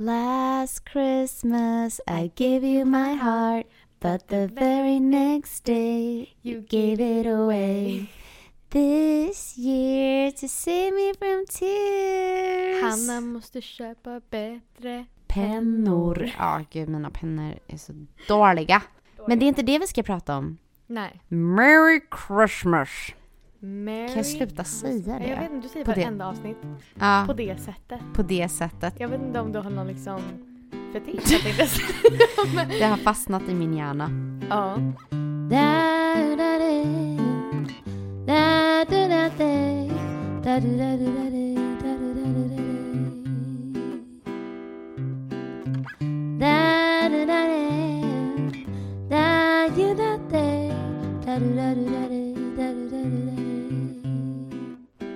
Last Christmas I gave you my heart But the very next day you gave it away This year to save me from tears Hanna måste köpa bättre Pennor. Ja, gud mina pennor är så dåliga. Men det är inte det vi ska prata om. Nej. Merry Christmas! Mary... Kan jag sluta säga det? Jag vet inte, du säger På det- varenda avsnitt Ja, på det sättet. på det sättet. Jag inte om du har någon liksom fetisch jag säga. Men- Det har fastnat i min hjärna. Ja.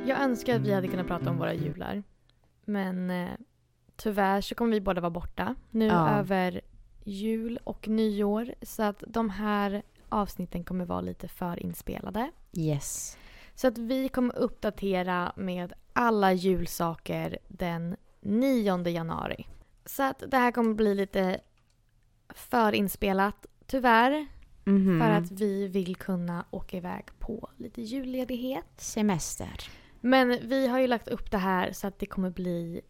Jag önskar att vi hade kunnat prata om våra jular. Men eh, tyvärr så kommer vi båda vara borta nu Ja. över jul och nyår. Så att de här avsnitten kommer vara lite förinspelade. Yes. Så att vi kommer uppdatera med alla julsaker den 9 januari. Så att det här kommer bli lite förinspelat, tyvärr. Mhm. För att vi vill kunna åka iväg på lite julledighet. Semester. Men vi har ju lagt upp det här så att det kommer bli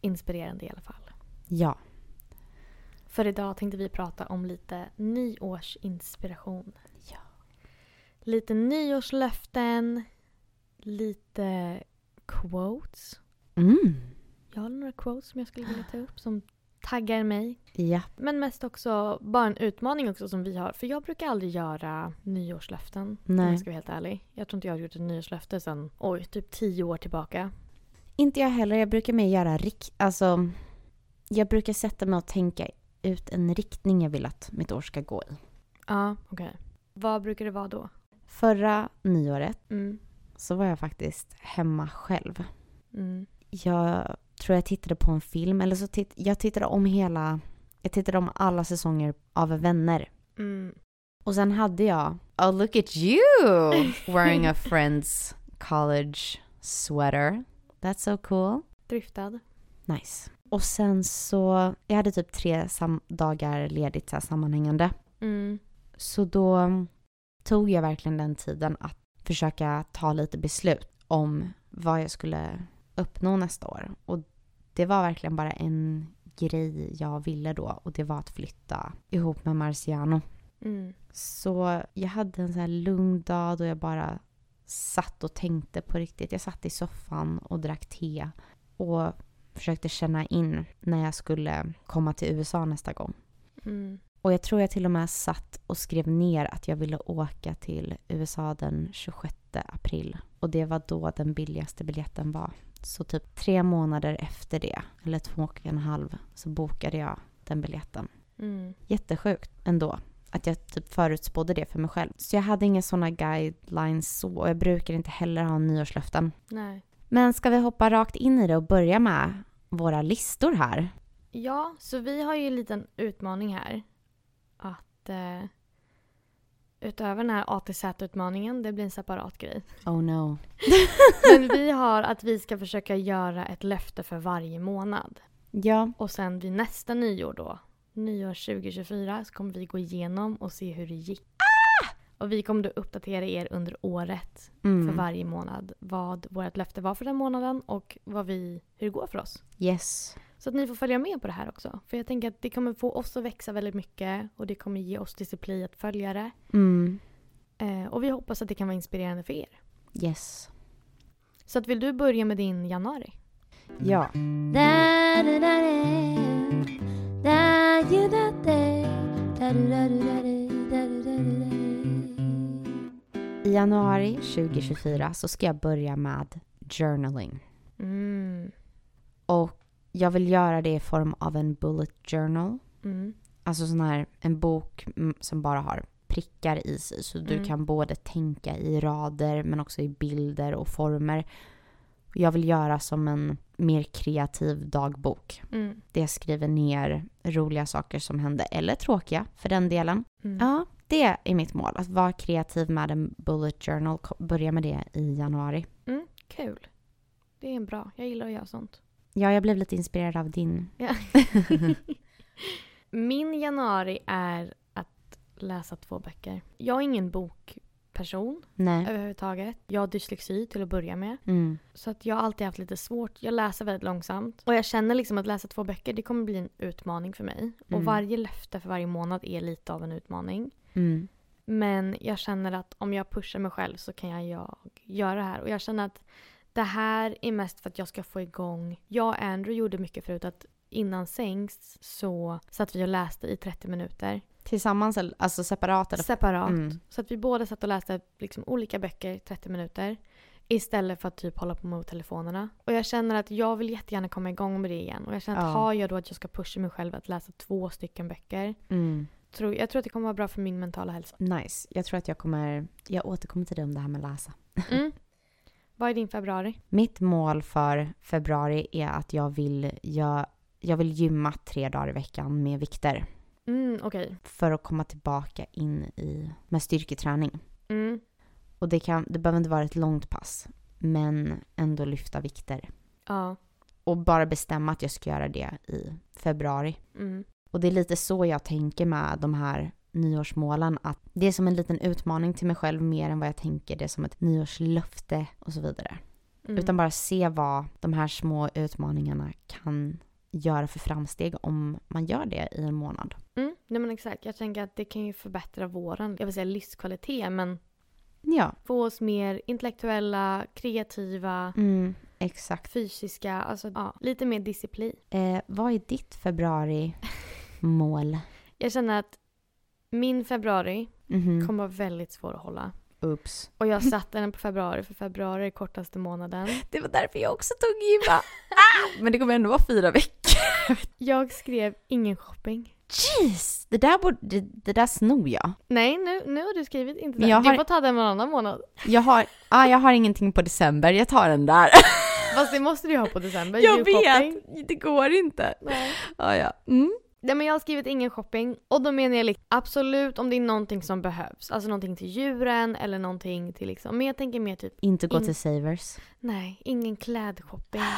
inspirerande i alla fall. Ja. För idag tänkte vi prata om lite nyårsinspiration. Ja. Lite nyårslöften, lite quotes. Mm. Jag har några quotes som jag skulle vilja ta upp som taggar mig. Ja. Men mest också bara en utmaning också som vi har. För jag brukar aldrig göra nyårslöften. Om Nej. jag ska vara helt ärlig. Jag tror inte jag har gjort ett nyårslöfte sedan, oj, typ tio år tillbaka. Inte jag heller. Jag brukar mer göra rik... Alltså, jag brukar sätta mig och tänka ut en riktning jag vill att mitt år ska gå i. Ja, okej. Vad brukar det vara då? Förra nyåret Mm. så var jag faktiskt hemma själv. Mm. Jag tror jag tittade på en film, eller så titt, jag tittade om hela... Jag tittade om alla säsonger av Vänner. Mm. Och sen hade jag, oh look at you! Wearing a friend's college sweater. That's so cool. Driftad. Nice. Och sen så, jag hade typ tre dagar ledigt så här, sammanhängande. Mm. Så då tog jag verkligen den tiden att försöka ta lite beslut om vad jag skulle uppnå nästa år. Och det var verkligen bara en grej jag ville då och det var att flytta ihop med Marciano. Mm. Så jag hade en sån här lugn dag då jag bara satt och tänkte på riktigt. Jag satt i soffan och drack te och försökte känna in när jag skulle komma till USA nästa gång. Mm. Och jag tror jag till och med satt och skrev ner att jag ville åka till USA den 26 april. Och det var då den billigaste biljetten var. Så typ tre månader efter det, eller två och en halv, så bokade jag den biljetten. Mm. Jättesjukt ändå. Att jag typ förutspådde det för mig själv. Så jag hade inga sådana guidelines så. Och jag brukar inte heller ha nyårslöften. Nej. Men ska vi hoppa rakt in i det och börja med våra listor här? Ja, så vi har ju en liten utmaning här. Att eh, utöver den här ATZ-utmaningen, det blir en separat grej. Oh no. Men vi har att vi ska försöka göra ett löfte för varje månad. Ja. Och sen vid nästa nyår då, nyår 2024, så kommer vi gå igenom och se hur det gick. Och vi kommer då uppdatera er under året Mm. för varje månad vad vårt löfte var för den månaden och vad vi, hur det går för oss. Yes. Så att ni får följa med på det här också. För jag tänker att det kommer få oss att växa väldigt mycket och det kommer ge oss disciplin att följa det. Mm. Eh, och vi hoppas att det kan vara inspirerande för er. Yes. Så att vill du börja med din januari? Ja. I januari 2024 så ska jag börja med journaling. Mm. Och jag vill göra det i form av en bullet journal. Mm. Alltså sån här, en bok mm, som bara har prickar i sig. Så du Mm. kan både tänka i rader men också i bilder och former. Jag vill göra som en mer kreativ dagbok. Mm. Jag skriver ner roliga saker som hände, eller tråkiga för den delen. Mm. Ja, det är mitt mål. Att vara kreativ med en bullet journal. Börja med det i januari. Mm. Kul. Det är bra. Jag gillar att göra sånt. Ja, jag blev lite inspirerad av din. Ja. Min januari är att läsa två böcker. Jag är ingen bokperson Nej. överhuvudtaget. Jag har dyslexi till att börja med. Mm. Så att jag har alltid haft lite svårt. Jag läser väldigt långsamt. Och jag känner liksom att läsa två böcker, det kommer bli en utmaning för mig. Och Mm. varje löfte för varje månad är lite av en utmaning. Mm. Men jag känner att om jag pushar mig själv så kan jag, jag göra det här. Och jag känner att det här är mest för att jag ska få igång... Jag och Andrew gjorde mycket förut att innan sängs så satt vi och läste i 30 minuter. Tillsammans, eller- alltså separat? Eller? Separat. Mm. Så att vi båda satt och läste liksom olika böcker i 30 minuter. Istället för att typ hålla på med telefonerna. Och jag känner att jag vill jättegärna komma igång med det igen. Och jag känner att Ja. har jag då att jag ska pusha mig själv att läsa två stycken böcker. Mm. Tror, jag tror att det kommer vara bra för min mentala hälsa. Nice. Jag tror att jag kommer... Jag återkommer till dig om det här med läsa. Mm. Vad är din februari? Mitt mål för februari är att jag vill, jag, jag vill gymma tre dagar i veckan med vikter. Mm, okej. För att komma tillbaka in i med styrketräning. Mm. Och det, kan, det behöver inte vara ett långt pass. Men ändå lyfta vikter. Ja. Och bara bestämma att jag ska göra det i februari. Mm. Och det är lite så jag tänker med de här nyårsmålen. Att det är som en liten utmaning till mig själv mer än vad jag tänker det är som ett nyårslöfte och så vidare. Mm. Utan bara se vad de här små utmaningarna kan göra för framsteg om man gör det i en månad. Mm. Nej men exakt. Jag tänker att det kan ju förbättra våran, jag vill säga livskvalitet, men Ja, få oss mer intellektuella, kreativa, mm, exakt. fysiska, alltså ja, lite mer disciplin. Eh, vad är ditt februari-mål? Jag känner att min februari Mhm. kommer vara väldigt svår att hålla. Oops. Och jag satte den på februari, för februari är kortaste månaden. Det var därför jag också tog gymma. ah! Men det kommer ändå vara fyra veckor. Jag skrev ingen shopping. Jeez, det där, borde, det, det där snor jag. Nej, nu, nu har du skrivit inte det. jag Du har- får ta den någon annan månad. Jag har, ah, jag har ingenting på december, jag tar den där. Fast det måste du ha på december. jag vet, det går inte. Nej. Ah, ja. mm. Nej men jag har skrivit ingen shopping och då menar jag liksom, absolut om det är någonting som behövs. Alltså någonting till djuren eller någonting till liksom. Men jag tänker mer typ, Inte gå In- till Savers. nej, ingen klädshopping.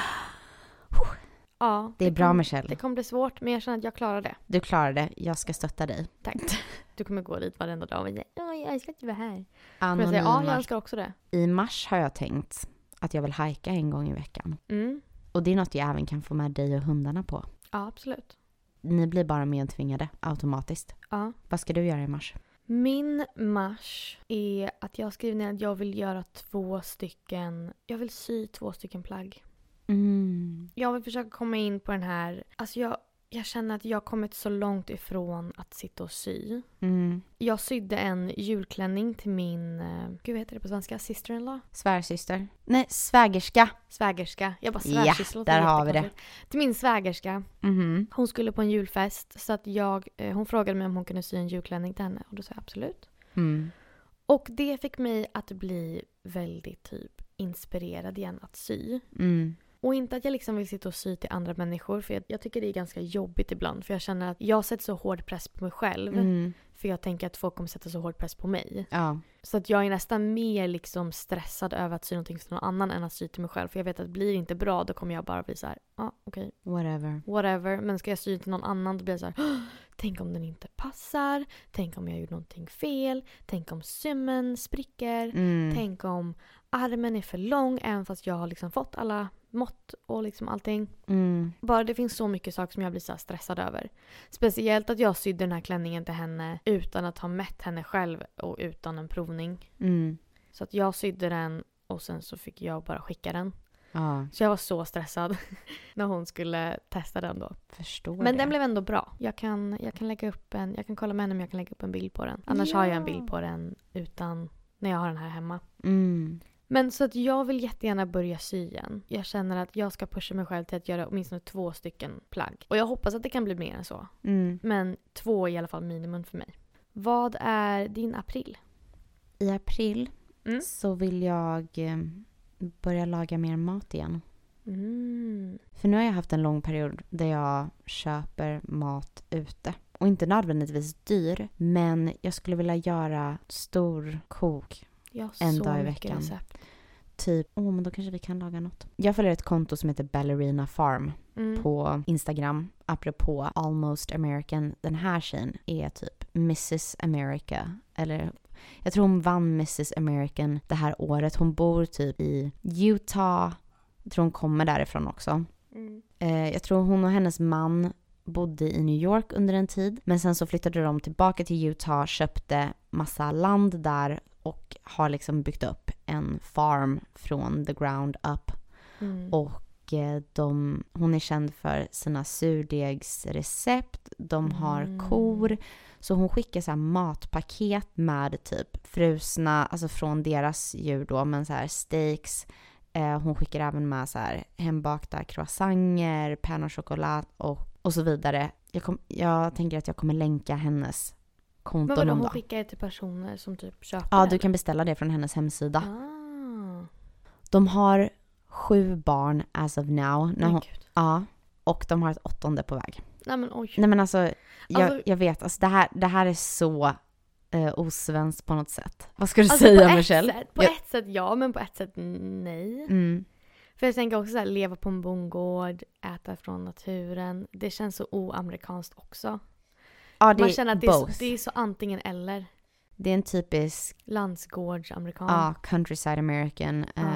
Ja, Det är bra kom- Michelle. Det kommer bli svårt men jag känner att jag klarar det. Du klarar det, jag ska stötta dig. Tack. Du kommer gå dit varenda dag och säga ja jag älskar att du var här. Jag säga ja jag Anonyma. önskar också det. I mars har jag tänkt att jag vill hajka en gång i veckan. Mm. Och det är något jag även kan få med dig och hundarna på. Ja absolut. Ni blir bara medtvingade automatiskt. Ja. Vad ska du göra i mars? Min mars är att jag skriver ner att jag vill göra två stycken, jag vill sy två stycken plagg. Mm. Jag vill försöka komma in på den här, alltså jag, jag känner att jag har kommit så långt ifrån att sitta och sy. Mm. Jag sydde en julklänning till min, eh, gud vad heter det på svenska, sister-in-law? Svärsyster. Nej, svägerska. Svägerska. Jag bara Ja, svärsyster låter där har vi det. Till min svägerska. Mhm. Hon skulle på en julfest så att jag, eh, hon frågade mig om hon kunde sy en julklänning till henne och då sa jag absolut. Mm. Och det fick mig att bli väldigt typ inspirerad igen att sy. Mm. Och inte att jag liksom vill sitta och sy till andra människor för jag, jag tycker det är ganska jobbigt ibland för jag känner att jag sätter så hård press på mig själv Mm. för jag tänker att folk kommer sätta så hård press på mig. Ja. Så att jag är nästan mer liksom stressad över att sy någonting till någon annan än att sy till mig själv för jag vet att blir det inte bra då kommer jag bara bli så här, ja ah, okej, Whatever. whatever. Men ska jag sy till någon annan då blir jag så här, "Åh, tänk om den inte passar, tänk om jag gjort någonting fel, tänk om sömmen spricker, Mm. tänk om armen är för lång även fast jag har liksom fått alla mått och liksom allting. Mm. Bara det finns så mycket saker som jag blir så stressad över. Speciellt att jag sydde den här klänningen till henne utan att ha mätt henne själv och utan en provning. Mm. Så att jag sydde den och sen så fick jag bara skicka den. Ja, Så jag var så stressad när hon skulle testa den då. förstår Men det. den blev ändå bra. Jag kan, jag kan lägga upp en, jag kan kolla med henne om jag kan lägga upp en bild på den. Annars har jag en Ja. bild på den utan, när jag har den här hemma. Mm. Men så att jag vill jättegärna börja sy igen. Jag känner att jag ska pusha mig själv till att göra åtminstone två stycken plagg. Och jag hoppas att det kan bli mer än så. Mm. Men två är i alla fall minimum för mig. Vad är din april? I april Mm. så vill jag eh, börja laga mer mat igen. Mm. För nu har jag haft en lång period där jag köper mat ute. Och inte nödvändigtvis dyr, men jag skulle vilja göra stor kok En dag i veckan. recept. typ, åh men då kanske vi kan laga något. Jag följer ett konto som heter Ballerina Farm Mm. på Instagram. Apropå Almost American. Den här tjejen är typ Mrs America. Eller jag tror hon vann Mrs American det här året. Hon bor typ i Utah. Jag tror hon kommer därifrån också. Mm. Eh, jag tror hon och hennes man bodde i New York under en tid. Men sen så flyttade de tillbaka till Utah, köpte massa land där och har liksom byggt upp en farm från the ground up. Mm. Och eh, de, hon är känd för sina surdegsrecept. De har Mm. kor. Så hon skickar så här matpaket med typ frusna, alltså från deras djur då, men så här steaks. Eh, hon skickar även med så här hembakta croissanter, pain au chocolat och, och så vidare. Jag, kom, jag tänker att jag kommer länka hennes konto Men vadå, hon skickar det till personer som typ köper Ja, du kan beställa det från hennes hemsida. Ah. De har sju barn as of now. När hon, ja, och de har ett åttonde på väg. Nej men oj. Nej men alltså, jag, Alltså- jag vet, alltså det här, det här är så eh, osvenskt på något sätt. Vad ska du Alltså, säga på Michelle? Ett sätt, på Jag- ett sätt ja, men på ett sätt nej. Mm. För jag tänker också så här, leva på en bondgård, äta från naturen. Det känns så oamerikanskt också. Ja, det Man känner att det är, så, det är så antingen eller. Det är en typisk Landsgårdsamerikan. ja, countryside American Ja. eh,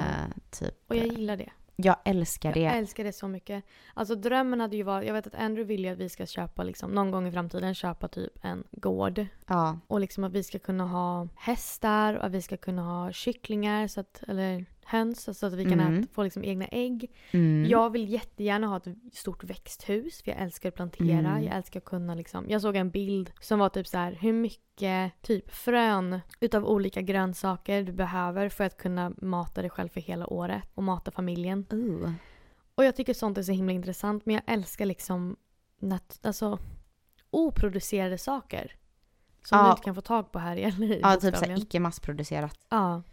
typ. Och jag gillar det. Jag älskar det. Jag älskar det så mycket. Alltså drömmen hade ju varit, jag vet att Andrew vill ju att vi ska köpa liksom, någon gång i framtiden köpa typ en gård. ja. Och liksom att vi ska kunna ha hästar och att vi ska kunna ha kycklingar, så att, eller höns, så att vi kan Mm. äta, få liksom egna ägg. Mm. Jag vill jättegärna ha ett stort växthus för jag älskar att plantera. Mm. Jag älskar att kunna liksom. Jag såg en bild som var typ så här hur mycket typ frön utav olika grönsaker du behöver för att kunna mata dig själv för hela året och mata familjen. Ooh. Och jag tycker sånt är så himla intressant men jag älskar liksom nat- alltså, oproducerade saker. Som Ja. du inte kan få tag på här i LA. Ja, typ såhär icke massproducerat. Ja,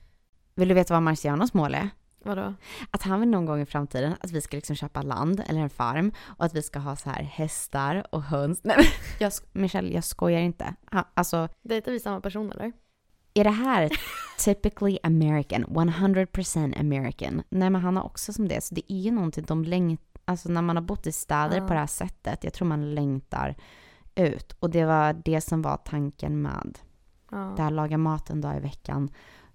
Vill du veta vad Marcianos mål är? vadå? Att han vill någon gång i framtiden att vi ska liksom köpa land eller en farm och att vi ska ha så här hästar och höns. Nej men jag, Michelle, jag skojar inte. Han, alltså, Dejtar vi samma person eller? är det här typically American? 100% American? Nej men han har också som det. Så det är ju någonting de längtar, alltså när man har bott i städer Ja. på det här sättet, jag tror man längtar ut. Och det var det som var tanken med Ja. det här laga mat en dag i veckan.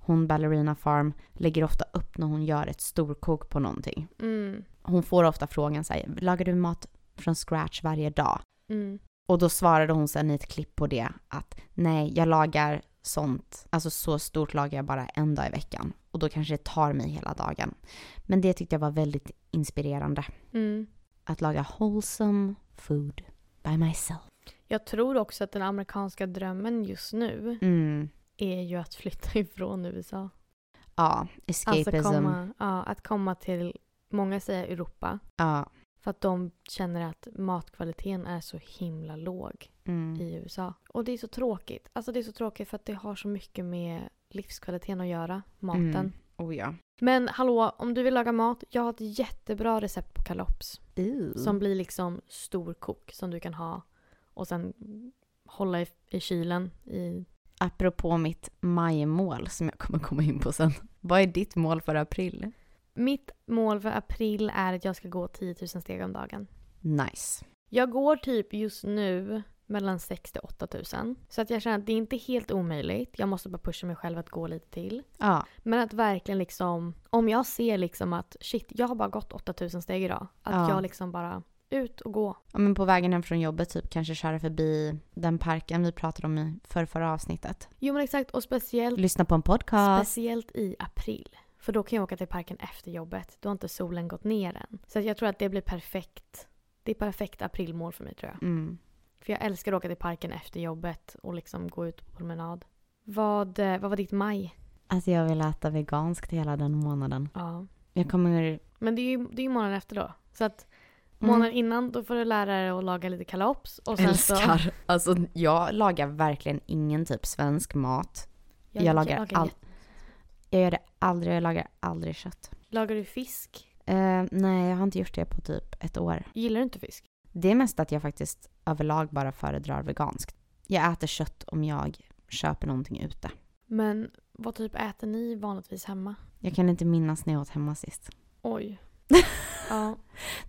Hon, Ballerina Farm, lägger ofta upp när hon gör ett storkok på någonting. Mm. Hon får ofta frågan så här, lagar du mat från scratch varje dag? Mm. Och då svarade hon sen i ett klipp på det att nej, jag lagar sånt, alltså så stort lagar jag bara en dag i veckan. Och då kanske det tar mig hela dagen. Men det tyckte jag var väldigt inspirerande. Mm. Att laga wholesome food by myself. Jag tror också att den amerikanska drömmen just nu Mm. Är ju att flytta ifrån USA. Ja, escapism. Alltså komma, ja, att komma till, många säger Europa, Ja. för att de känner att matkvaliteten är så himla låg Mm. i USA. Och det är så tråkigt. Alltså det är så tråkigt för att det har så mycket med livskvaliteten att göra, maten. Mm. Oh ja. Men hallå, om du vill laga mat, jag har ett jättebra recept på kalops. Ew. Som blir liksom storkok som du kan ha och sen hålla i, i kylen i Apropå mitt majmål som jag kommer komma in på sen. Vad är ditt mål för april? Mitt mål för april är att jag ska gå 10 000 steg om dagen. Nice. Jag går typ just nu mellan 6 till 8 000. Så att jag känner att det är inte helt omöjligt. Jag måste bara pusha mig själv att gå lite till. Ja. Men att verkligen liksom, om jag ser liksom att shit, jag har bara gått 8 000 steg idag. Att Ja. jag liksom bara ut och gå. ja, men på vägen hem från jobbet typ kanske köra förbi den parken vi pratade om i för förra avsnittet. Jo men exakt och speciellt, Lyssna på en podcast. speciellt i april. För då kan jag åka till parken efter jobbet. Då har inte solen gått ner än. Så jag tror att det blir perfekt. Det är perfekt aprilmål för mig tror jag. Mm. För jag älskar att åka till parken efter jobbet och liksom gå ut på promenad. Vad, eh, vad var ditt maj? Alltså jag vill äta veganskt hela den månaden. Ja. Jag kommer... Men det är ju det är ju månaden efter då. Så att Mm. månaden innan då får du lära dig att laga lite kalops. Och sen Så, Älskar. Alltså jag lagar verkligen ingen typ svensk mat. Jag lagar allt. jätte- Jag gör det aldrig, jag lagar aldrig kött. Lagar du fisk? Eh, nej, jag har inte gjort det på typ ett år. Gillar du inte fisk? Det är mest att jag faktiskt överlag bara föredrar veganskt. Jag äter kött om jag köper någonting ute. Men vad typ äter ni vanligtvis hemma? Jag kan inte minnas när jag åt hemma sist. Oj. ja.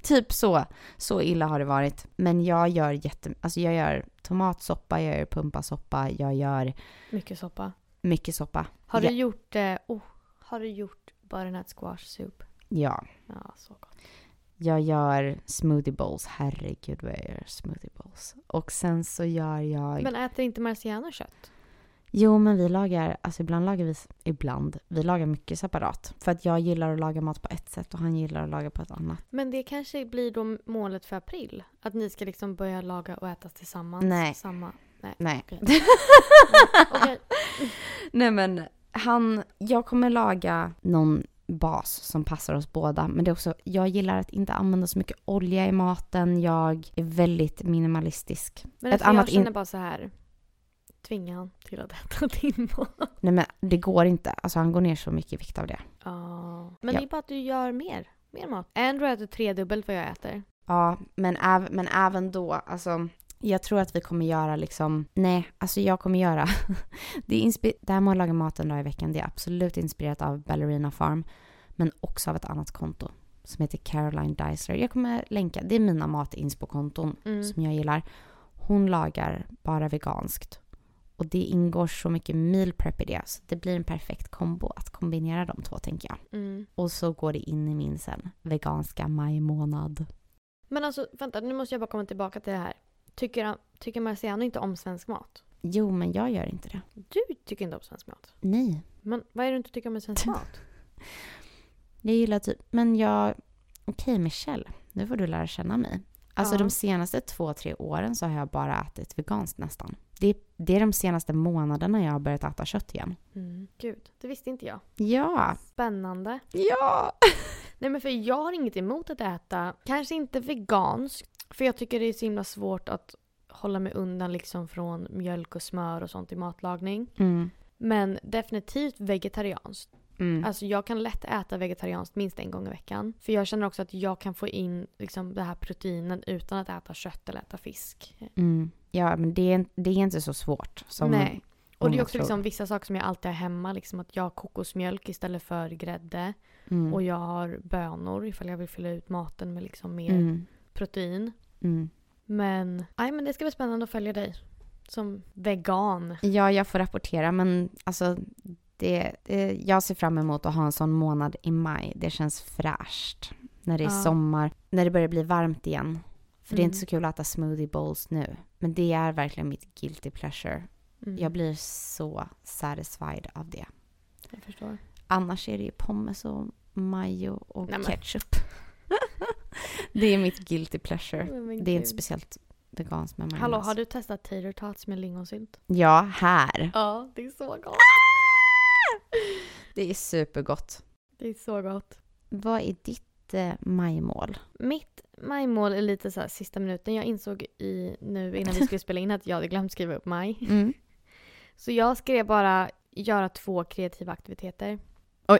Typ så. Så illa har det varit. Men jag gör jätte... Alltså jag gör tomatsoppa, jag gör pumpasoppa, jag gör Mycket soppa. mycket soppa. Har du gjort, eh, oh, har du gjort butternut squash soup? Ja. Ja, så gott. Jag gör smoothie bowls. Herregud vad jag gör smoothie bowls. Och sen så gör jag... Men äter inte Marciano kött? Jo, men vi lagar, alltså ibland lagar vi, ibland, vi lagar mycket separat. För att jag gillar att laga mat på ett sätt och han gillar att laga på ett annat. Men det kanske blir då målet för april? Att ni ska liksom börja laga och äta tillsammans? Nej. Samma. Nej. Okej. Okej. Nej men han, jag kommer laga någon bas som passar oss båda. Men det är också, jag gillar att inte använda så mycket olja i maten. Jag är väldigt minimalistisk. Men alltså, jag känner bara så här. Tvinga han till att äta din mat. Nej men det går inte. Alltså han går ner så mycket i vikt av det. Ja. Men Ja. det är bara att du gör mer. Mer mat. Andrew äter tredubbelt vad jag äter. Ja, men, äv, men även då, alltså jag tror att vi kommer göra liksom, nej, alltså jag kommer göra, det, är det här med att laga mat en dag i veckan, det är absolut inspirerat av Ballerina Farm, men också av ett annat konto som heter Caroline Deisler. Jag kommer länka, det är mina matinspo-konton Mm. som jag gillar. Hon lagar bara veganskt. Och det ingår så mycket meal prep i det, så det blir en perfekt kombo att kombinera de två tänker jag. Mm. Och så går det in i min sen veganska majmånad. Men alltså vänta, nu måste jag bara komma tillbaka till det här. Tycker, tycker Marciano inte om svensk mat? Jo, men jag gör inte det. Du tycker inte om svensk mat. Nej. Men vad är det du inte tycker om med svensk mat? Jag gillar typ, men jag... Okej Michelle, nu får du lära känna mig. Alltså Ja. de senaste två, tre åren så har jag bara ätit veganskt nästan. Det, är- det är de senaste månaderna jag har börjat äta kött igen. Mm. Gud, det visste inte jag. Ja! Spännande. Ja! Nej men för jag har inget emot att äta, kanske inte veganskt, för jag tycker det är så himla svårt att hålla mig undan liksom från mjölk och smör och sånt i matlagning. Mm. Men definitivt vegetarianskt. Mm. Alltså jag kan lätt äta vegetarianskt minst en gång i veckan. För jag känner också att jag kan få in liksom det här proteinen utan att äta kött eller äta fisk. Mm. Ja, men det är, det är inte så svårt som Nej. Och det är också tror. liksom vissa saker som jag alltid har hemma. Liksom att jag har kokosmjölk istället för grädde. Mm. Och jag har bönor ifall jag vill fylla ut maten med liksom mer Mm. protein. Mm. Men, nej, men det ska bli spännande att följa dig. Som vegan. Ja, jag får rapportera, men alltså det, det, jag ser fram emot att ha en sån månad i maj. Det känns fräscht. När det är Ja. sommar, när det börjar bli varmt igen. För det är inte Mm. så kul att äta smoothie bowls nu. Men det är verkligen mitt guilty pleasure. Mm, Jag blir så satisfied av det. jag förstår. Annars är det ju pommes och majo och Nej, ketchup. det är mitt guilty pleasure. Men Det är inte speciellt veganskt med majonnäs. Hallå, har du testat tater tots med lingonsylt? Ja, här. Ja, det är så gott. Det är supergott. Det är så gott. Vad är ditt eh, majmål? Mitt majmål är lite så här sista minuten. Jag insåg i, nu innan vi skulle spela in att jag hade glömt skriva upp maj. Mm. Så jag skrev bara göra två kreativa aktiviteter. Oj.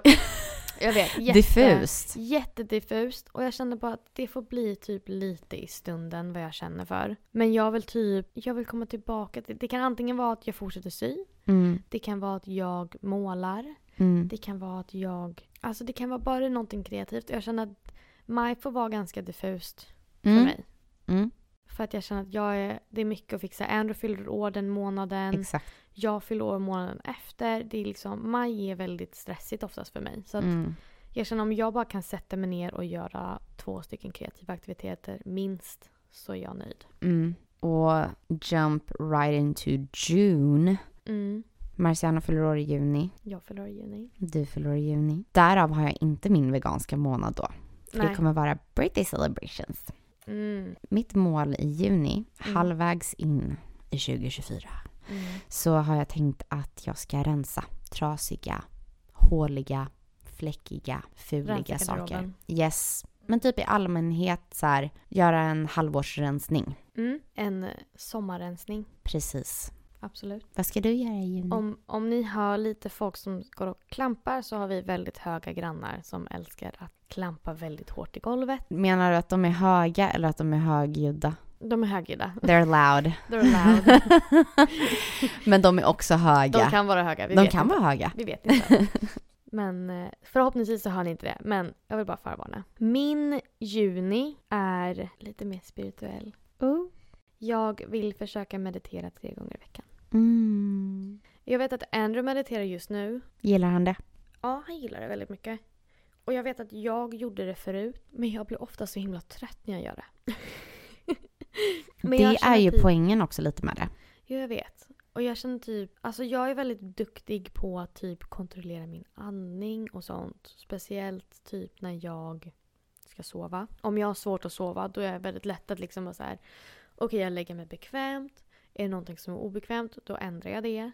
Jag vet, jätte, Diffust. jättediffust. Och jag kände bara att det får bli typ lite i stunden vad jag känner för. Men jag vill typ, jag vill komma tillbaka till, det kan antingen vara att jag fortsätter sy. Mm. Det kan vara att jag målar. Mm. Det kan vara att jag, alltså det kan vara bara någonting kreativt. Jag känner att maj får vara ganska diffust för Mm. mig. Mm. För att jag känner att jag är, det är mycket att fixa. Andrew fyller år den månaden. Exakt. Jag fyller år månaden efter. Det är liksom, maj är väldigt stressigt oftast för mig. Så Mm. jag känner om jag bara kan sätta mig ner och göra två stycken kreativa aktiviteter minst så är jag nöjd. Mm. Och jump right into June. Mm. Marciano fyller år i juni. Jag fyller år i juni. Du fyller år i juni. Därav har jag inte min veganska månad då. Nej. det kommer vara birthday celebrations. Mm. Mitt mål i juni, Mm. halvvägs in i 2024, Mm. så har jag tänkt att jag ska rensa trasiga, håliga, fläckiga, fuliga Rensa saker. garderoben. Yes. Men typ i allmänhet så här, göra en halvårsrensning. Mm. En sommarrensning. Precis. Absolut. Vad ska du göra i juni? Om, om ni hör lite folk som går och klampar så har vi väldigt höga grannar som älskar att klampa väldigt hårt i golvet. Menar du att de är höga eller att de är högljudda? De är högljudda. They're loud. They're loud. Men de är också höga. De kan vara höga. Vi De kan inte. vara höga. Vi vet inte. Men eh, förhoppningsvis så hör ni inte det. Men jag vill bara förvarna. Min juni är lite mer spirituell. Jag vill försöka meditera tre gånger i veckan. Mm. Jag vet att Andrew mediterar just nu. Gillar han det? Ja, han gillar det väldigt mycket. Och jag vet att jag gjorde det förut, men jag blir ofta så himla trött när jag gör det. Det är ju typ- poängen också lite med det. Jo, jag vet. Och jag känner typ, alltså jag är väldigt duktig på att typ kontrollera min andning och sånt. Speciellt typ när jag ska sova. Om jag har svårt att sova då är jag väldigt lätt att liksom vara så här. Okej, jag lägger mig bekvämt. Är det någonting som är obekvämt, då ändrar jag det.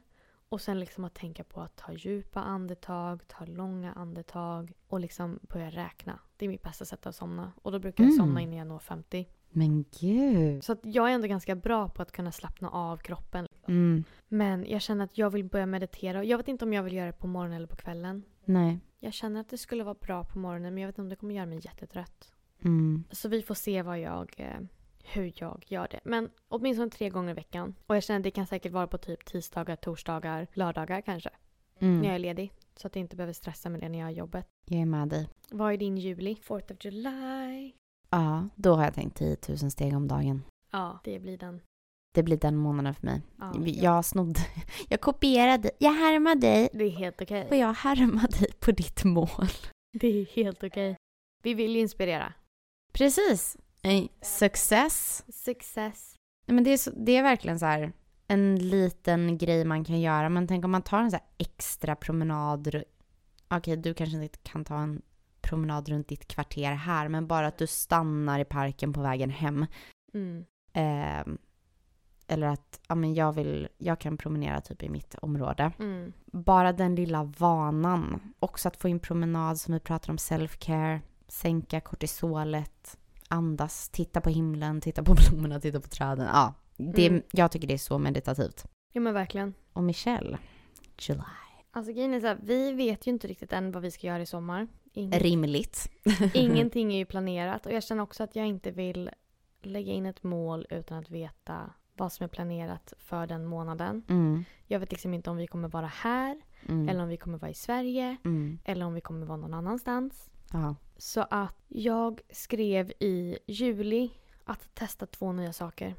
Och sen liksom att tänka på att ta djupa andetag, ta långa andetag och liksom börja räkna. Det är mitt bästa sätt att somna. Och då brukar jag Mm. somna innan jag når 50. Men gud. Så att jag är ändå ganska bra på att kunna slappna av kroppen. Mm. Men jag känner att jag vill börja meditera. Jag vet inte om jag vill göra det på morgonen eller på kvällen. Nej. Jag känner att det skulle vara bra på morgonen men jag vet inte om det kommer göra mig jättetrött. Mm. Så vi får se vad jag, eh, hur jag gör det. Men åtminstone tre gånger i veckan. Och jag känner att det kan säkert vara på typ tisdagar, torsdagar, lördagar kanske. När jag Mm. är ledig. Så att jag inte behöver stressa med det när jag har jobbet. Jag är med dig. Vad är din juli? 4th of July. Ja, då har jag tänkt 10 000 steg om dagen. Ja, det blir den. Det blir den månaden för mig. Ja, Jag snodde, jag kopierade, jag härmade dig Det är helt okej. och jag härmade dig på ditt mål. Det är helt okej. Vi vill ju inspirera. Precis. En success. Success. Nej, Men det, är så, det är verkligen så här en liten grej man kan göra. Men tänk om man tar en så här extra promenad. Okej, du kanske inte kan ta en promenad runt ditt kvarter här, men bara att du stannar i parken på vägen hem. Mm. Ehm, eller att ja, men jag, vill, jag kan promenera typ i mitt område. Mm. Bara den lilla vanan. Också att få in promenad som vi pratar om self-care. Sänka kortisolet. Andas, titta på himlen, titta på blommorna, titta på träden. Ja, det, Mm. jag tycker det är så meditativt. Ja men verkligen. Och Michelle? July. Alltså grejen är så här, vi vet ju inte riktigt än vad vi ska göra i sommar. Ingen, Rimligt. ingenting är ju planerat och jag känner också att jag inte vill lägga in ett mål utan att veta vad som är planerat för den månaden. Mm. Jag vet liksom inte om vi kommer vara här Mm. eller om vi kommer vara i Sverige Mm. eller om vi kommer vara någon annanstans. Ja. Så att jag skrev i juli att testa två nya saker.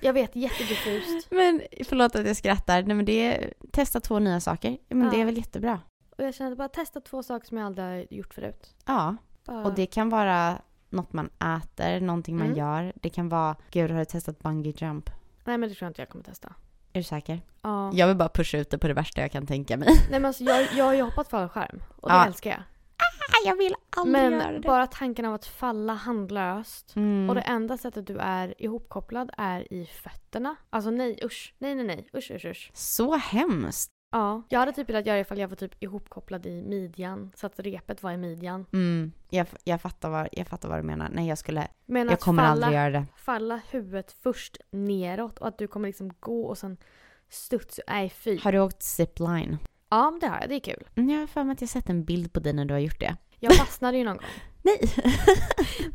Jag vet, jättediffust. Men förlåt att jag skrattar. Nej, men det är, testa två nya saker. Ja, Men det Ja. är väl jättebra. Och jag kände bara testa två saker som jag aldrig har gjort förut. Ja. Bara... Och det kan vara något man äter, någonting man Mm. gör. Det kan vara, gud har du testat bungee jump? Nej men det tror jag inte jag kommer testa. Är du säker? Ja. Jag vill bara pusha ut det på det värsta jag kan tänka mig. Nej men alltså jag, jag har ju hoppat fallskärm och det Ja. älskar jag. Jag vill aldrig göra Men det. bara tanken av att falla handlöst Mm. och det enda sättet du är ihopkopplad är i fötterna. Alltså nej usch, nej nej nej, usch usch usch. Så hemskt. Ja, jag hade typ velat göra det ifall jag var typ ihopkopplad i midjan så att repet var i midjan. Mm. Jag, jag, fattar vad, jag fattar vad du menar. Nej, jag skulle... Men jag att kommer falla, aldrig göra det. falla huvudet först neråt och att du kommer liksom gå och sen studs. Nej fy. Har du åkt zipline? Ja men det har jag, det är kul. Mm, Jag har för mig att jag sett en bild på dig när du har gjort det. Jag fastnade ju någon gång. Nej!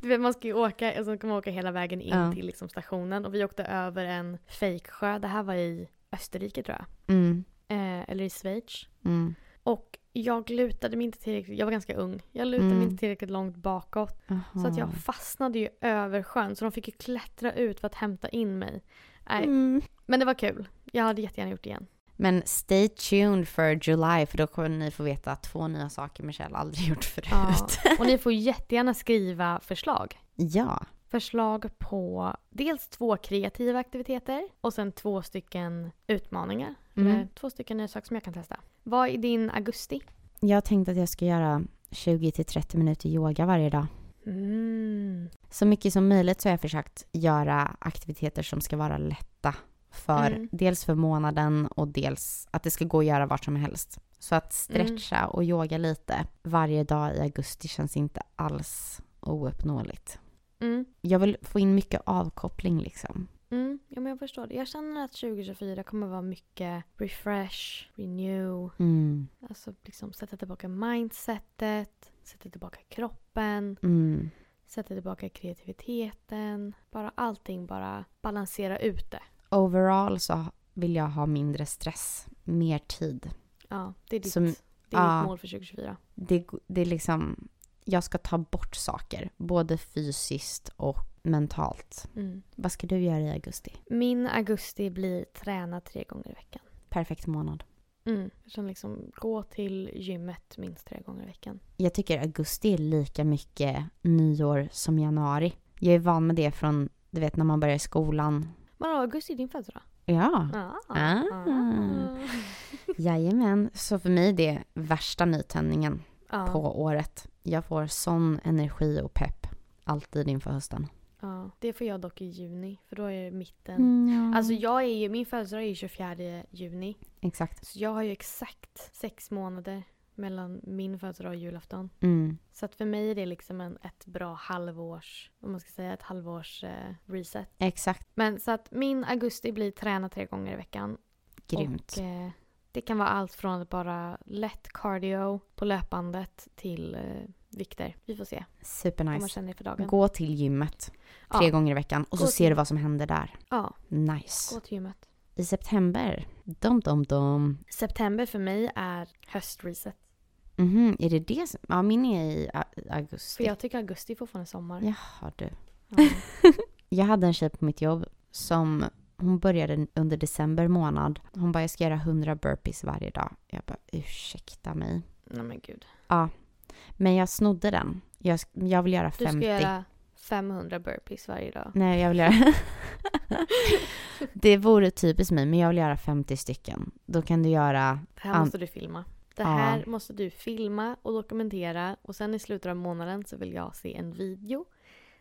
Du vet man ska ju åka, och så ska man åka hela vägen in Ja. till liksom stationen och vi åkte över en fejksjö. Det här var i Österrike tror jag. Mm. Eh, eller i Schweiz. Mm. Och jag lutade mig inte tillräckligt, jag var ganska ung. Jag lutade mig Mm. inte tillräckligt långt bakåt. Så att jag fastnade ju över sjön så de fick ju klättra ut för att hämta in mig. Nej, Mm. men det var kul. Jag hade jättegärna gjort det igen. Men stay tuned för July för då kommer ni få veta två nya saker Michelle aldrig gjort förut. Ja. Och ni får jättegärna skriva förslag. ja. Förslag på dels två kreativa aktiviteter och sen två stycken utmaningar. Mm. Två stycken nya saker som jag kan testa. Vad är din augusti? Jag tänkte att jag ska göra 20-30 minuter yoga varje dag. Mm. Så mycket som möjligt så har jag försökt göra aktiviteter som ska vara lätta för Mm. dels för månaden och dels att det ska gå att göra vart som helst. Så att stretcha och yoga lite varje dag i augusti känns inte alls ouppnåeligt. Mm. Jag vill få in mycket avkoppling liksom. Mm. Ja, men jag förstår det. Jag känner att 2024 kommer vara mycket refresh, renew, Mm. alltså liksom sätta tillbaka mindsetet, sätta tillbaka kroppen, Mm. sätta tillbaka kreativiteten. Bara allting bara balansera ut det. Overall så vill jag ha mindre stress, mer tid. Ja, det är ditt. Som- Det är Ja. mitt mål för 2024. Det, det är liksom, jag ska ta bort saker. Både fysiskt och mentalt. Mm. Vad ska du göra i augusti? Min augusti blir träna tre gånger i veckan. Perfekt månad. Mm. Jag känner liksom gå till gymmet minst tre gånger i veckan. Jag tycker augusti är lika mycket nyår som januari. Jag är van med det från, du vet när man börjar skolan. Men augusti är din födelsedag? Ja, Ah. Ah. jajamän. Så för mig är det värsta nytändningen Ja. på året. Jag får sån energi och pepp alltid inför hösten. ja. Det får jag dock i juni, för då är det mitten. Mm, ja. Alltså jag är ju, min födelsedag är ju 24 juni. Exakt. Så jag har ju exakt sex månader mellan min födelsedag och julafton. Mm. Så att för mig är det liksom en, ett bra halvårs, om man ska säga ett halvårs eh, reset. Exakt. Men så att min augusti blir träna tre gånger i veckan. Grymt. Och, eh, det kan vara allt från att bara lätt cardio på löpbandet till eh, vikter. Vi får se Supernice. Gå till gymmet tre ja, gånger i veckan och så Gå till ser du vad som händer där. ja, Nice. gå till gymmet. I september, dom dom dom. September för mig är höstreset. Mhm, är det det som... Ja, min är i a- För augusti. jag tycker augusti är fortfarande sommar. Jaha du. Ja. Jag hade en tjej på mitt jobb som hon började under december månad. Hon bara, jag ska göra 100 burpees varje dag. Jag bara, ursäkta mig. Nej men gud. Ja, men jag snodde den. Jag, jag vill göra Du 50. ska göra 500 burpees varje dag. Nej, jag vill göra... det vore typiskt mig, men jag vill göra 50 stycken. Då kan du göra... Det här måste du filma. Det Ja. här måste du filma och dokumentera och sen i slutet av månaden så vill jag se en video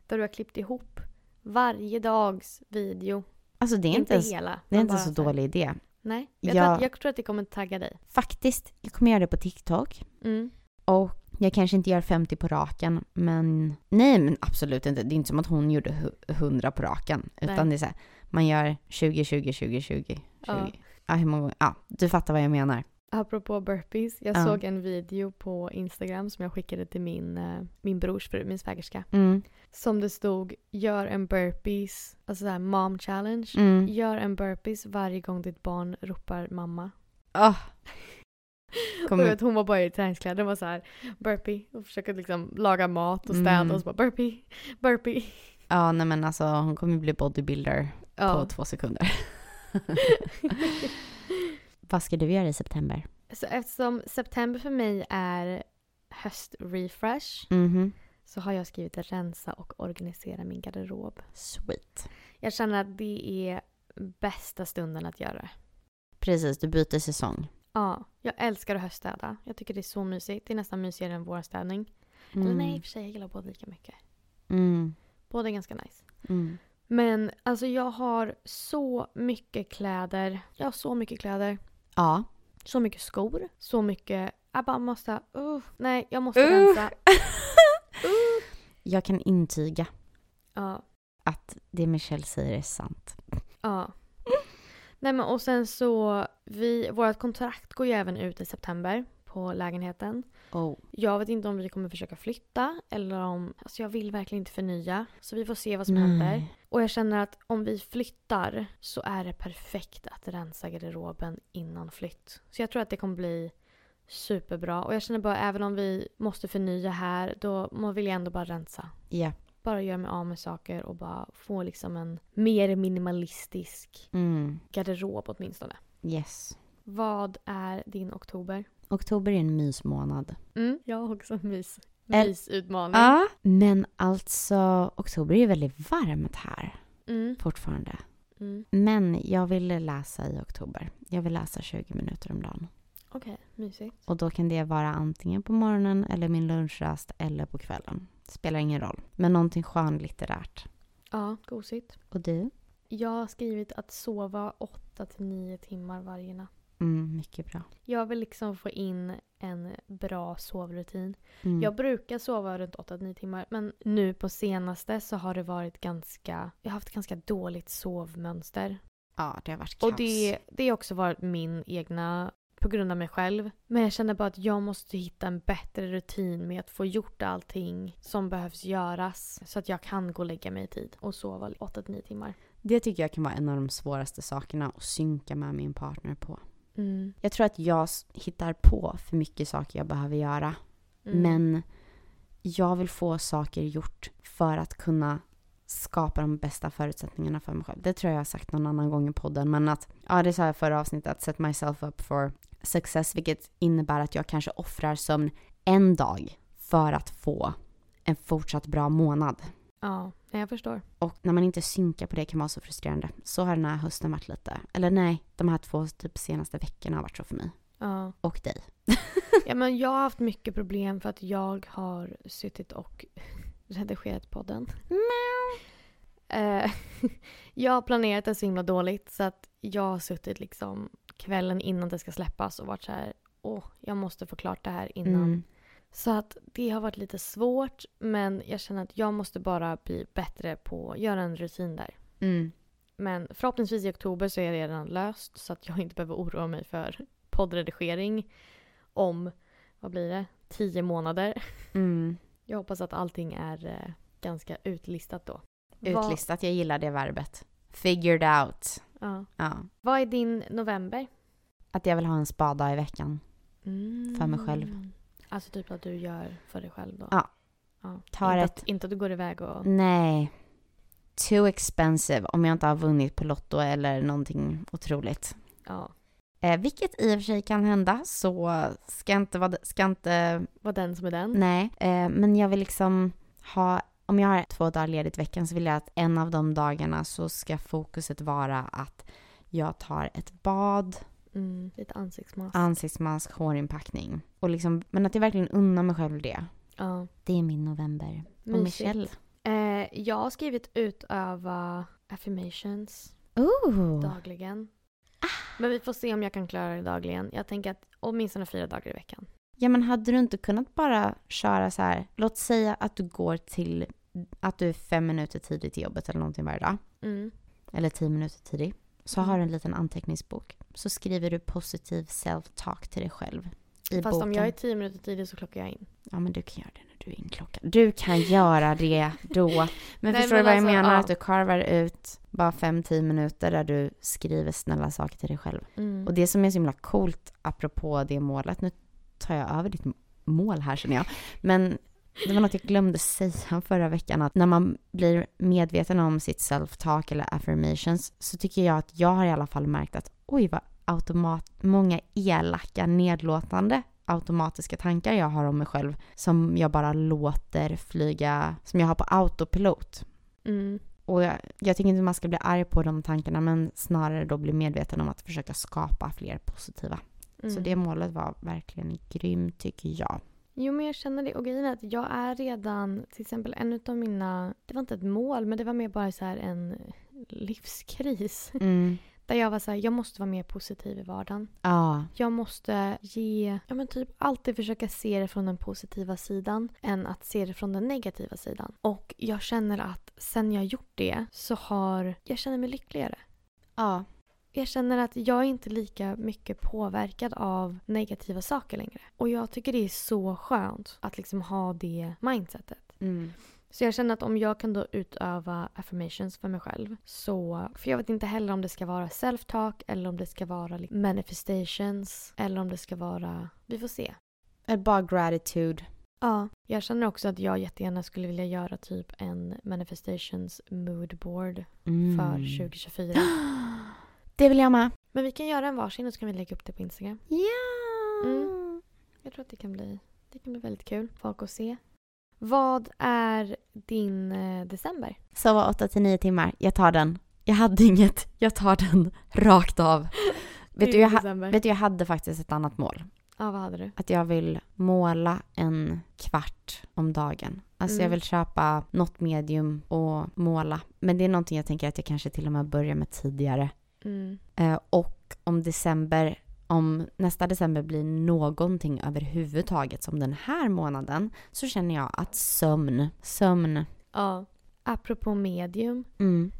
där du har klippt ihop varje dags video. Alltså det är inte, inte ens, hela. det är inte så här- dålig idé. Nej, jag, Jag- tror att, jag tror att det kommer tagga dig. Faktiskt, jag kommer göra det på TikTok. Mm. Och jag kanske inte gör 50 på raken, men nej men absolut inte. Det är inte som att hon gjorde hu- 100 på raken. Utan Nej. det är så här, man gör 20, 20, 20, 20, 20. Ja. Ja. hur många? Ja, du fattar vad jag menar. Apropå burpees, jag Ja. såg en video på Instagram som jag skickade till min, eh, min brors fru, min svägerska. Mm. Som det stod gör en burpees, alltså såhär mom challenge. Mm. Gör en burpees varje gång ditt barn ropar mamma. Oh. Kommer- jag vet, hon var bara i träningskläder och var så här burpee och försökte liksom laga mat och städa Mm. och så bara burpee, burpee. Ja, nej men alltså hon kommer bli bodybuilder på Ja. två sekunder. vad ska du göra i september? så eftersom september för mig är höstrefresh Mhm. så har jag skrivit rensa och organisera min garderob. Sweet. Jag känner att det är bästa stunden att göra det. Precis, du byter säsong. Ja, jag älskar att höststäda. Jag tycker det är så mysigt. Det är nästan mysigare än vårstädning. Mm. Eller nej, i och för sig, jag gillar båda lika mycket. Mm. Båda är ganska nice. Mm. Men alltså jag har så mycket kläder. Jag har så mycket kläder. Ja. Så mycket skor. Så mycket... Jag bara måste... Uh, nej, jag måste Uh. rensa. Uh. Jag kan intyga Ja, att det Michelle säger är sant. ja. Nej men och sen så... Vi, vårt kontrakt går ju även ut i september på lägenheten. Oh. Jag vet inte om vi kommer försöka flytta eller om... Alltså jag vill verkligen inte förnya. Så vi får se vad som Nej. händer. Och jag känner att om vi flyttar så är det perfekt att rensa garderoben innan flytt. Så jag tror att det kommer bli superbra. Och jag känner bara även om vi måste förnya här då vill jag ändå bara rensa. Ja. Bara göra mig av med saker och bara få liksom en mer minimalistisk Mm. garderob åtminstone. Yes. Vad är din oktober? Oktober är en mysmånad. Mm, jag har också mys, mysutmaning. Ja. Men alltså, oktober är väldigt varmt här Mm, fortfarande. mm. Men jag ville läsa i oktober. Jag vill läsa 20 minuter om dagen. Okej, mysigt. Och då kan det vara antingen på morgonen eller min lunchrast eller på kvällen. Spelar ingen roll. Men någonting skönlitterärt. Ja, gosigt. Och du? Jag har skrivit att sova 8 till 9 timmar varje natt. Mm, mycket bra. Jag vill liksom få in en bra sovrutin. Mm. Jag brukar sova runt 8-9 timmar men nu på senaste så har det varit ganska... Jag har haft ganska dåligt sovmönster. Ja, det har varit kaos. Och det, det har också varit min egna på grund av mig själv. Men jag känner bara att jag måste hitta en bättre rutin med att få gjort allting som behövs göras. Så att jag kan gå och lägga mig i tid och sova 8-9 timmar. det tycker jag kan vara en av de svåraste sakerna att synka med min partner på. Mm. Jag tror att jag hittar på för mycket saker jag behöver göra. Mm. Men jag vill få saker gjort för att kunna skapa de bästa förutsättningarna för mig själv. Det tror jag jag har sagt någon annan gång i podden. Men att, ja det sa jag förra avsnittet, att set myself up for success. Vilket innebär att jag kanske offrar sömn en dag för att få en fortsatt bra månad. Ja, jag förstår. Och när man inte synkar på det kan vara så frustrerande. Så har den här hösten varit lite. Eller nej, de här två typ senaste veckorna har varit så för mig. Ja. Och dig. ja, men jag har haft mycket problem för att jag har suttit och redigerat podden. Eh, jag har planerat det så himla dåligt så att jag har suttit liksom kvällen innan det ska släppas och varit så här, åh, jag måste få klart det här innan. Mm. Så att det har varit lite svårt men jag känner att jag måste bara bli bättre på att göra en rutin där. Mm. Men förhoppningsvis i oktober så är det redan löst så att jag inte behöver oroa mig för poddredigering om, vad blir det, tio månader. Mm. Jag hoppas att allting är eh, ganska utlistat då. Utlistat, jag gillar det verbet. Figured out. Ja. Ja. Vad är din november? Att jag vill ha en spada i veckan. För mig själv. Alltså typ att du gör för dig själv då? Ja. ja. Tar inte, ett- att, inte att du går iväg och... Nej. Too expensive om jag inte har vunnit på Lotto eller någonting otroligt. Ja. Eh, vilket i och för sig kan hända, så ska inte vara, ska inte, Var den som är den? nej. Eh, men jag vill liksom ha, om jag har två dagar ledigt i veckan så vill jag att en av de dagarna så ska fokuset vara att jag tar ett bad, Mm, lite ansiktsmask. ansiktsmask, hårinpackning. Och liksom, men att jag verkligen unnar mig själv det. Ja. Det är min november. Och Mysigt. Michelle? Eh, jag har skrivit utöva affirmations Ooh. dagligen. Men vi får se om jag kan klara det dagligen. Jag tänker att åtminstone fyra dagar i veckan. Ja men hade du inte kunnat bara köra så här, låt säga att du går till, att du är fem minuter tidigt till jobbet eller någonting varje dag. Mm. Eller tio minuter tidigt. Så Mm. har du en liten anteckningsbok. Så skriver du positiv self-talk till dig själv. I Fast boken. om jag är tio minuter tidig så klockar jag in. Ja men du kan göra det när du är inklockad. Du kan göra det då. Men Nej, förstår men du vad jag alltså, menar? ja. Att du karvar ut bara fem, tio minuter där du skriver snälla saker till dig själv. Mm. Och det som är så himla coolt, apropå det målet, nu tar jag över ditt mål här känner jag. Men det var något jag glömde säga förra veckan, att när man blir medveten om sitt self-talk eller affirmations så tycker jag att jag har i alla fall märkt att oj vad automat, många elaka, nedlåtande automatiska tankar jag har om mig själv som jag bara låter flyga, som jag har på autopilot. Mm. Och jag, jag tycker inte man ska bli arg på de tankarna men snarare då bli medveten om att försöka skapa fler positiva. Mm. Så det målet var verkligen grymt tycker jag. Jo men jag känner det och grejen är att jag är redan, till exempel en av mina, det var inte ett mål men det var mer bara så här en livskris. Mm. Där jag var så här, jag måste vara mer positiv i vardagen. Ja. Jag måste ge, ja men typ alltid försöka se det från den positiva sidan än att se det från den negativa sidan. Och jag känner att sen jag gjort det så har, jag känner mig lyckligare. Ja. Jag känner att jag är inte lika mycket påverkad av negativa saker längre. Och jag tycker det är så skönt att liksom ha det mindsetet. Mm. Så jag känner att om jag kan då utöva affirmations för mig själv så... För jag vet inte heller om det ska vara self-talk eller om det ska vara manifestations eller om det ska vara... Vi får se. Bara gratitude. Ja. Jag känner också att jag jättegärna skulle vilja göra typ en manifestations moodboard Mm. för 2024. Det vill jag med. Men vi kan göra en varsin och så kan vi lägga upp det på Instagram. Ja. Mm. Jag tror att det kan bli, det kan bli väldigt kul. Folk att se. Vad är din eh, december? Sova 8 till 9 timmar. Jag tar den. Jag hade inget. Jag tar den rakt av. vet, du, jag, ha- vet du, jag hade faktiskt ett annat mål. Ja, vad hade du? Att jag vill måla en kvart om dagen. Alltså Mm. jag vill köpa något medium och måla. Men det är någonting jag tänker att jag kanske till och med börjar med tidigare. Mm. Eh, och om december, om nästa december blir någonting överhuvudtaget som den här månaden så känner jag att sömn, sömn, Ja. Apropå medium. mm,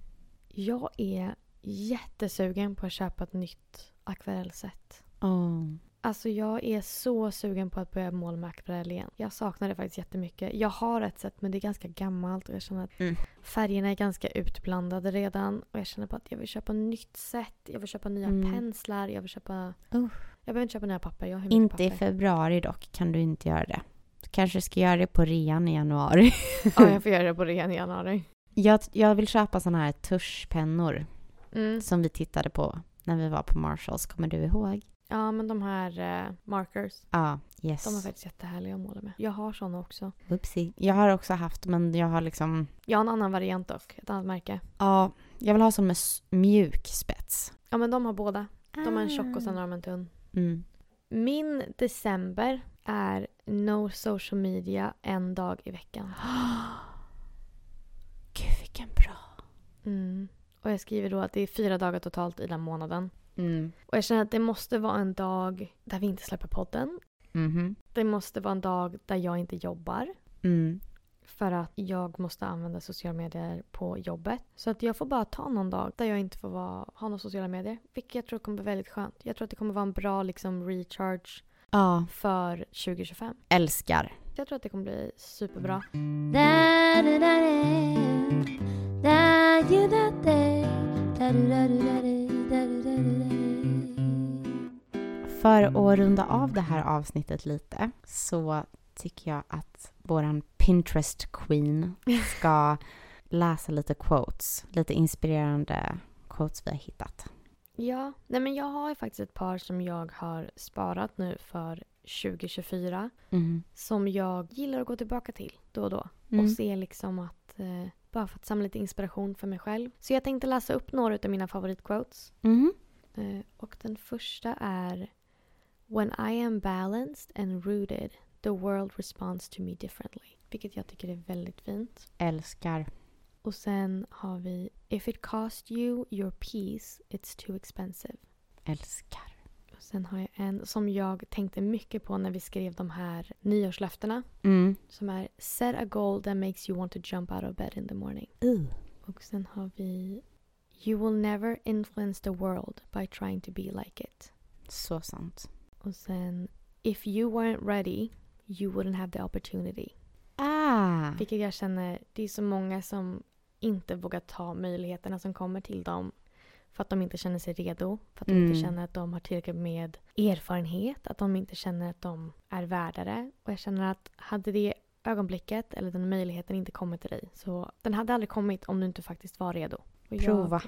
Jag är jättesugen på att köpa ett nytt akvarellset. oh. Alltså jag är så sugen på att börja måla med akvarell igen. Jag saknar det faktiskt jättemycket. Jag har ett sätt men det är ganska gammalt och jag känner att Mm. färgerna är ganska utblandade redan. Och jag känner på att jag vill köpa nytt sätt. Jag vill köpa nya Mm. penslar. Jag vill köpa... Uh. Jag behöver inte köpa nya papper. Jag har Inte i papper. februari dock kan du inte göra det. Du kanske ska göra det på rean i januari. Ja, jag får göra det på ren i januari. Jag, jag vill köpa såna här tuschpennor Mm. som vi tittade på när vi var på Marshalls. Kommer du ihåg? Ja, men de här eh, markers. Ja, yes. De är faktiskt jättehärliga att måla med. Jag har såna också. Oopsie. Jag har också haft, men jag har liksom... Jag har en annan variant dock. Ett annat märke. Ja, jag vill ha sån med mjuk spets. Ja, men de har båda. De har en tjock och sen Ah. har de en tunn. Mm. Min december är no social media en dag i veckan. Gud, vilken bra. Mm. Och jag skriver då att det är fyra dagar totalt i den månaden. Mm. Och jag känner att det måste vara en dag där vi inte släpper podden. Mhm. Det måste vara en dag där jag inte jobbar. Mm. För att jag måste använda sociala medier på jobbet. Så att jag får bara ta någon dag där jag inte får vara, ha några sociala medier. Vilket jag tror kommer bli väldigt skönt. Jag tror att det kommer vara en bra liksom recharge Ja, för 2025. älskar. Jag tror att det kommer bli superbra. För att runda av det här avsnittet lite så tycker jag att våran Pinterest Queen ska läsa lite quotes. Lite inspirerande quotes vi har hittat. Ja, nej men jag har ju faktiskt ett par som jag har sparat nu för 2024. Mm. Som jag gillar att gå tillbaka till då och då. Mm. Och se liksom att, eh, bara för att samla lite inspiration för mig själv. Så jag tänkte läsa upp några av mina favoritquotes. Eh, och den första är When I am balanced and rooted, the world responds to me differently. Vilket jag tycker är väldigt fint. Älskar. Och sen har vi If it cost you your peace, it's too expensive. Älskar. Sen har jag en som jag tänkte mycket på när vi skrev de här nyårslöftena. Mm. Som är Set a goal that makes you want to jump out of bed in the morning. Uh. Och sen har vi You will never influence the world by trying to be like it. Så sant. Och sen If you weren't ready, you wouldn't have the opportunity. Ah. Vilket jag känner, det är så många som inte vågar ta möjligheterna som kommer till dem. För att de inte känner sig redo. För att de inte Mm. känner att de har tillräckligt med erfarenhet. Att de inte känner att de är värdare. Och jag känner att hade det ögonblicket eller den möjligheten inte kommit till dig. Så den hade aldrig kommit om du inte faktiskt var redo. Och jag- Prova.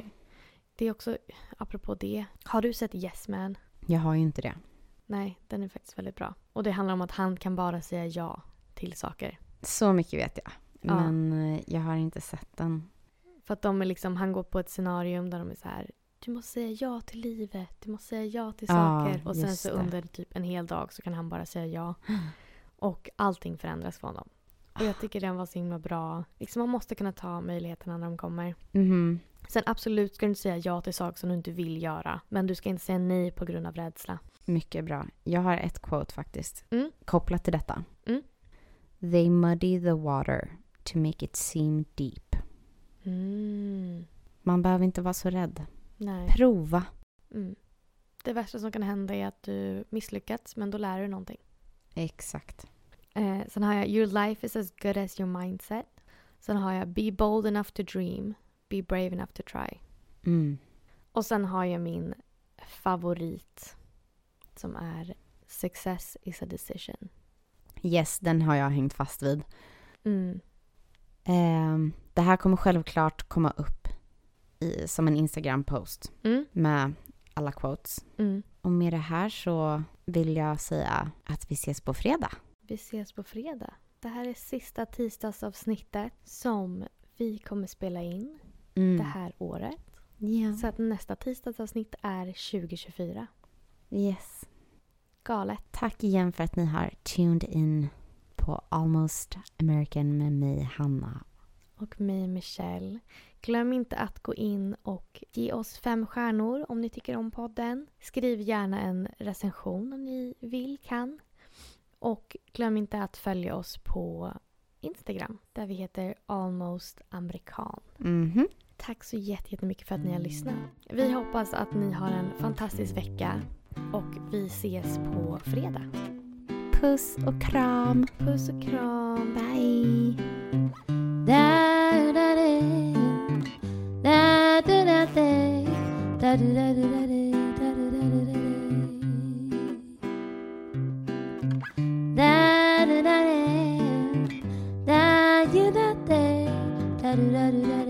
det är också, apropå det. Har du sett Yes Man? Jag har ju inte det. Nej, den är faktiskt väldigt bra. Och det handlar om att han kan bara säga ja till saker. Så mycket vet jag. Ja. Men eh, jag har inte sett den. För att de är liksom, han går på ett scenarium där de är så här. Du måste säga ja till livet. Du måste säga ja till Ja, saker. Och sen så det. under typ en hel dag så kan han bara säga ja. Och allting förändras för honom. Och jag tycker den var så himla bra. Liksom man måste kunna ta möjligheterna när de kommer. Mhm. Sen absolut ska du inte säga ja till saker som du inte vill göra. Men du ska inte säga nej på grund av rädsla. Mycket bra. Jag har ett quote faktiskt. Mm. Kopplat till detta. Mm. They muddy the water to make it seem deep. Mm. Man behöver inte vara så rädd. Nej. Prova. Mm. Det värsta som kan hända är att du misslyckats men då lär du någonting. Exakt. Eh, sen har jag Your life is as good as your mindset. Sen har jag Be bold enough to dream. Be brave enough to try. Mm. Och sen har jag min favorit. Som är Success is a decision. Yes, den har jag hängt fast vid. Mm. Ehm, det här kommer självklart komma upp i, som en Instagram-post Mm. med alla quotes. Mm. Och med det här så vill jag säga att vi ses på fredag. Vi ses på fredag. Det här är sista tisdagsavsnittet som vi kommer spela in Mm. det här året. Ja. Så att nästa tisdagsavsnitt är 2024. Yes. Galet. Tack igen för att ni har tuned in på Almost American med mig, Hanna. och mig Michelle. Glöm inte att gå in och ge oss fem stjärnor om ni tycker om podden. Skriv gärna en recension om ni vill, kan. Och glöm inte att följa oss på Instagram där vi heter Almost Amerikan. Mhm. Tack så jätte- jättemycket för att ni har lyssnat. Vi hoppas att ni har en fantastisk vecka Och vi ses på fredag. Puss och kram. Puss och kram. Bye. Da, da, da. Da, da, da, da. Da, da, da, da, da, da, da, da, da, da. Da, da, da, da. Da, ju, da, da. Da, da, da, da, da,